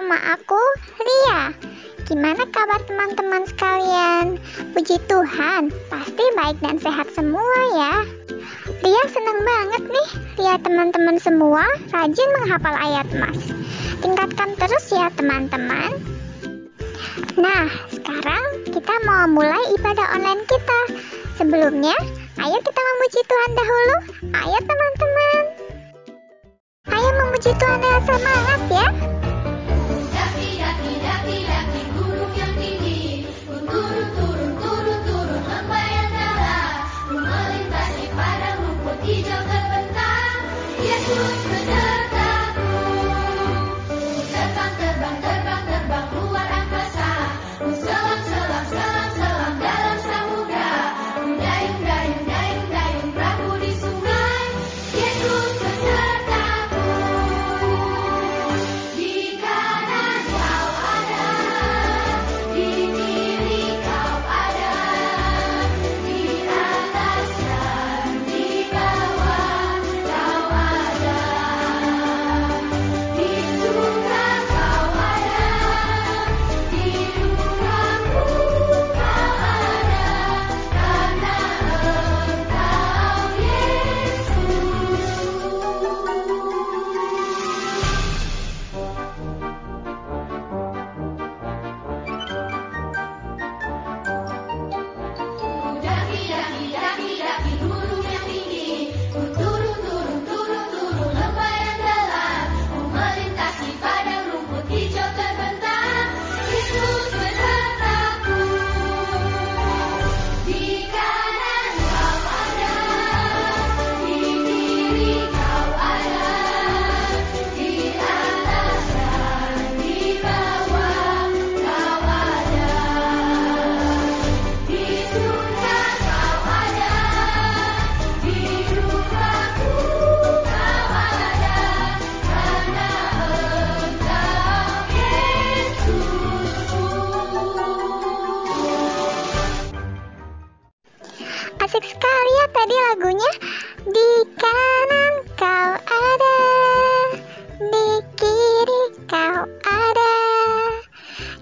sama aku, Ria. Gimana kabar teman-teman sekalian? Puji Tuhan, pasti baik dan sehat semua ya. Ria senang banget nih lihat teman-teman semua rajin menghafal ayat mas. Tingkatkan terus ya teman-teman. Nah, sekarang kita mau mulai ibadah online kita. Sebelumnya, ayo kita memuji Tuhan dahulu. Ayo teman-teman. Ayo memuji Tuhan dengan semangat ya.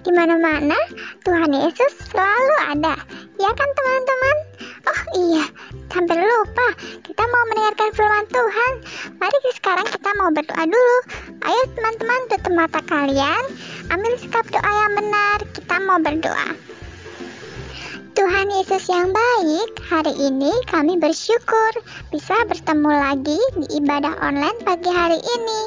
Di mana-mana Tuhan Yesus selalu ada. Ya kan teman-teman? Oh iya, hampir lupa. Kita mau mendengarkan firman Tuhan. Mari sekarang kita mau berdoa dulu. Ayo teman-teman tutup mata kalian. Ambil sikap doa yang benar. Kita mau berdoa. Tuhan Yesus yang baik, hari ini kami bersyukur bisa bertemu lagi di ibadah online pagi hari ini.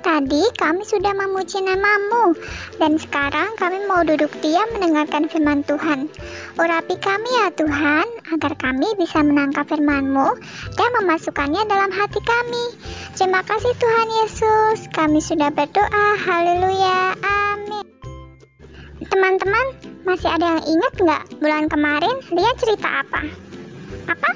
Tadi kami sudah memuji namamu, dan sekarang kami mau duduk diam mendengarkan firman Tuhan. Urapi kami ya Tuhan, agar kami bisa menangkap firman-Mu dan memasukkannya dalam hati kami. Terima kasih Tuhan Yesus, kami sudah berdoa, haleluya, amin. Teman-teman, masih ada yang ingat nggak bulan kemarin dia cerita apa? Apa?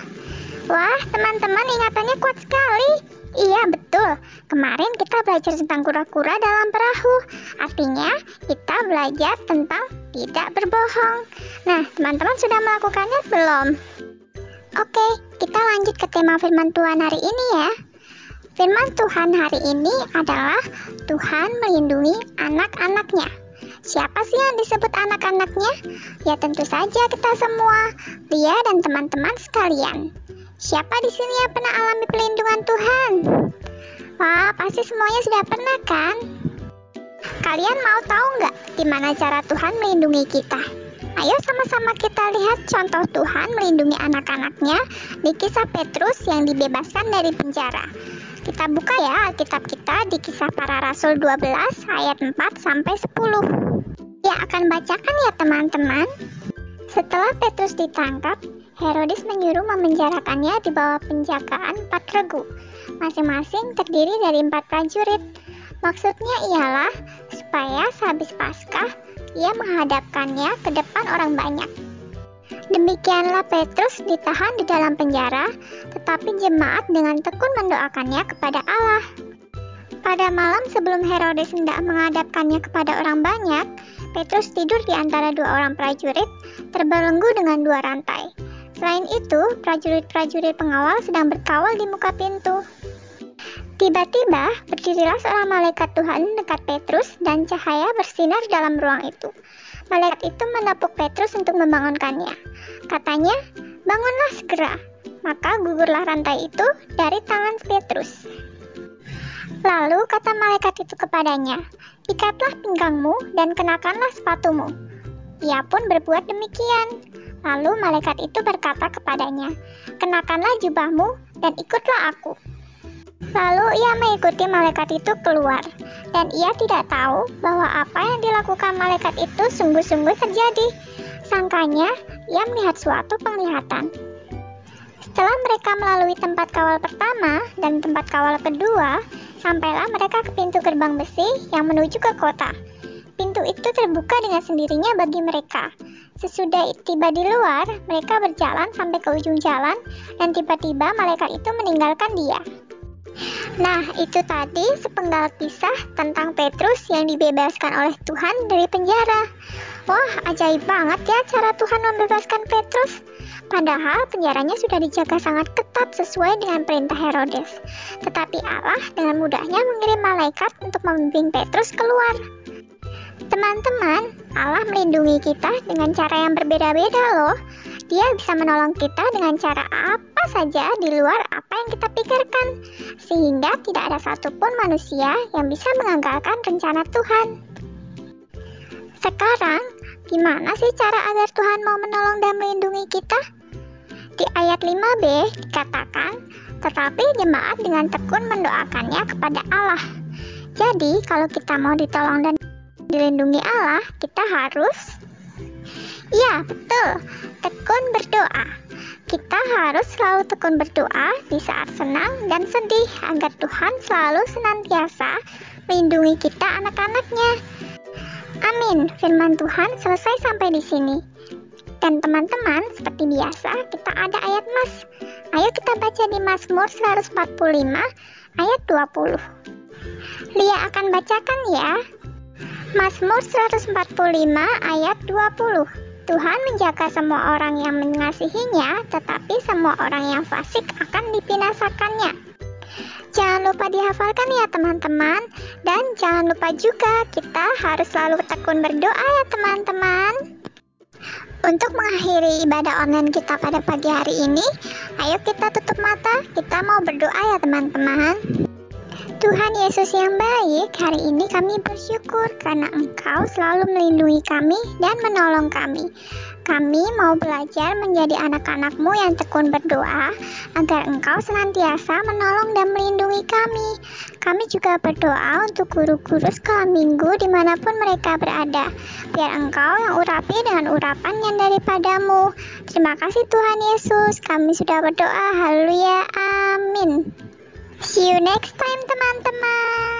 Wah, teman-teman ingatannya kuat sekali. Iya, betul. Kemarin kita belajar tentang kura-kura dalam perahu. Artinya, kita belajar tentang tidak berbohong. Nah, teman-teman sudah melakukannya belum? Oke, kita lanjut ke tema firman Tuhan hari ini ya. Firman Tuhan hari ini adalah Tuhan melindungi anak-anaknya. Siapa sih yang disebut anak-anaknya? Ya tentu saja kita semua, dia dan teman-teman sekalian. Siapa di sini yang pernah alami pelindungan Tuhan? Wah, pasti semuanya sudah pernah kan? Kalian mau tahu nggak gimana cara Tuhan melindungi kita? Ayo sama-sama kita lihat contoh Tuhan melindungi anak-anaknya di kisah Petrus yang dibebaskan dari penjara. Kita buka ya Alkitab kita di kisah para rasul 12 ayat 4 sampai 10. Ya akan bacakan ya teman-teman. Setelah Petrus ditangkap, Herodes menyuruh memenjarakannya di bawah penjagaan empat regu, masing-masing terdiri dari empat prajurit. Maksudnya ialah supaya sehabis Paskah ia menghadapkannya ke depan orang banyak. Demikianlah Petrus ditahan di dalam penjara, tetapi jemaat dengan tekun mendoakannya kepada Allah. Pada malam sebelum Herodes hendak menghadapkannya kepada orang banyak, Petrus tidur di antara dua orang prajurit, terbelenggu dengan dua rantai. Selain itu, prajurit-prajurit pengawal sedang berkawal di muka pintu. Tiba-tiba berdirilah seorang malaikat Tuhan dekat Petrus dan cahaya bersinar dalam ruang itu. Malaikat itu menepuk Petrus untuk membangunkannya. Katanya, bangunlah segera. Maka gugurlah rantai itu dari tangan Petrus. Lalu kata malaikat itu kepadanya, ikatlah pinggangmu dan kenakanlah sepatumu. Ia pun berbuat demikian. Lalu malaikat itu berkata kepadanya, kenakanlah jubahmu dan ikutlah aku. Lalu ia mengikuti malaikat itu keluar, dan ia tidak tahu bahwa apa yang dilakukan malaikat itu sungguh-sungguh terjadi. Sangkanya, ia melihat suatu penglihatan. Setelah mereka melalui tempat kawal pertama dan tempat kawal kedua, sampailah mereka ke pintu gerbang besi yang menuju ke kota. Pintu itu terbuka dengan sendirinya bagi mereka. Sesudah tiba di luar, mereka berjalan sampai ke ujung jalan, dan tiba-tiba malaikat itu meninggalkan dia. Nah, itu tadi sepenggal kisah tentang Petrus yang dibebaskan oleh Tuhan dari penjara. Wah, ajaib banget ya cara Tuhan membebaskan Petrus. Padahal penjaranya sudah dijaga sangat ketat sesuai dengan perintah Herodes. Tetapi Allah dengan mudahnya mengirim malaikat untuk membimbing Petrus keluar. Teman-teman, Allah melindungi kita dengan cara yang berbeda-beda loh. Dia bisa menolong kita dengan cara apa saja di luar apa yang kita pikirkan, sehingga tidak ada satupun manusia yang bisa mengagalkan rencana Tuhan. Sekarang, gimana sih cara agar Tuhan mau menolong dan melindungi kita? Di ayat 5b dikatakan, tetapi jemaat dengan tekun mendoakannya kepada Allah. Jadi, kalau kita mau ditolong dan dilindungi Allah, kita harus Ya, betul tekun berdoa. Kita harus selalu tekun berdoa di saat senang dan sedih agar Tuhan selalu senantiasa melindungi kita anak-anaknya. Amin. Firman Tuhan selesai sampai di sini. Dan teman-teman, seperti biasa, kita ada ayat mas. Ayo kita baca di Mazmur 145 ayat 20. Lia akan bacakan ya. Mazmur 145 ayat 20. Tuhan menjaga semua orang yang mengasihinya, tetapi semua orang yang fasik akan dipinasakannya. Jangan lupa dihafalkan ya teman-teman, dan jangan lupa juga kita harus selalu tekun berdoa ya teman-teman. Untuk mengakhiri ibadah online kita pada pagi hari ini, ayo kita tutup mata, kita mau berdoa ya teman-teman. Tuhan Yesus yang baik, hari ini kami bersyukur karena Engkau selalu melindungi kami dan menolong kami. Kami mau belajar menjadi anak-anakmu yang tekun berdoa agar Engkau senantiasa menolong dan melindungi kami. Kami juga berdoa untuk guru-guru sekolah minggu di mana pun mereka berada. Biar Engkau yang urapi dengan urapan yang daripadamu. Terima kasih Tuhan Yesus, kami sudah berdoa. Haleluya, amin. See you next time teman-teman.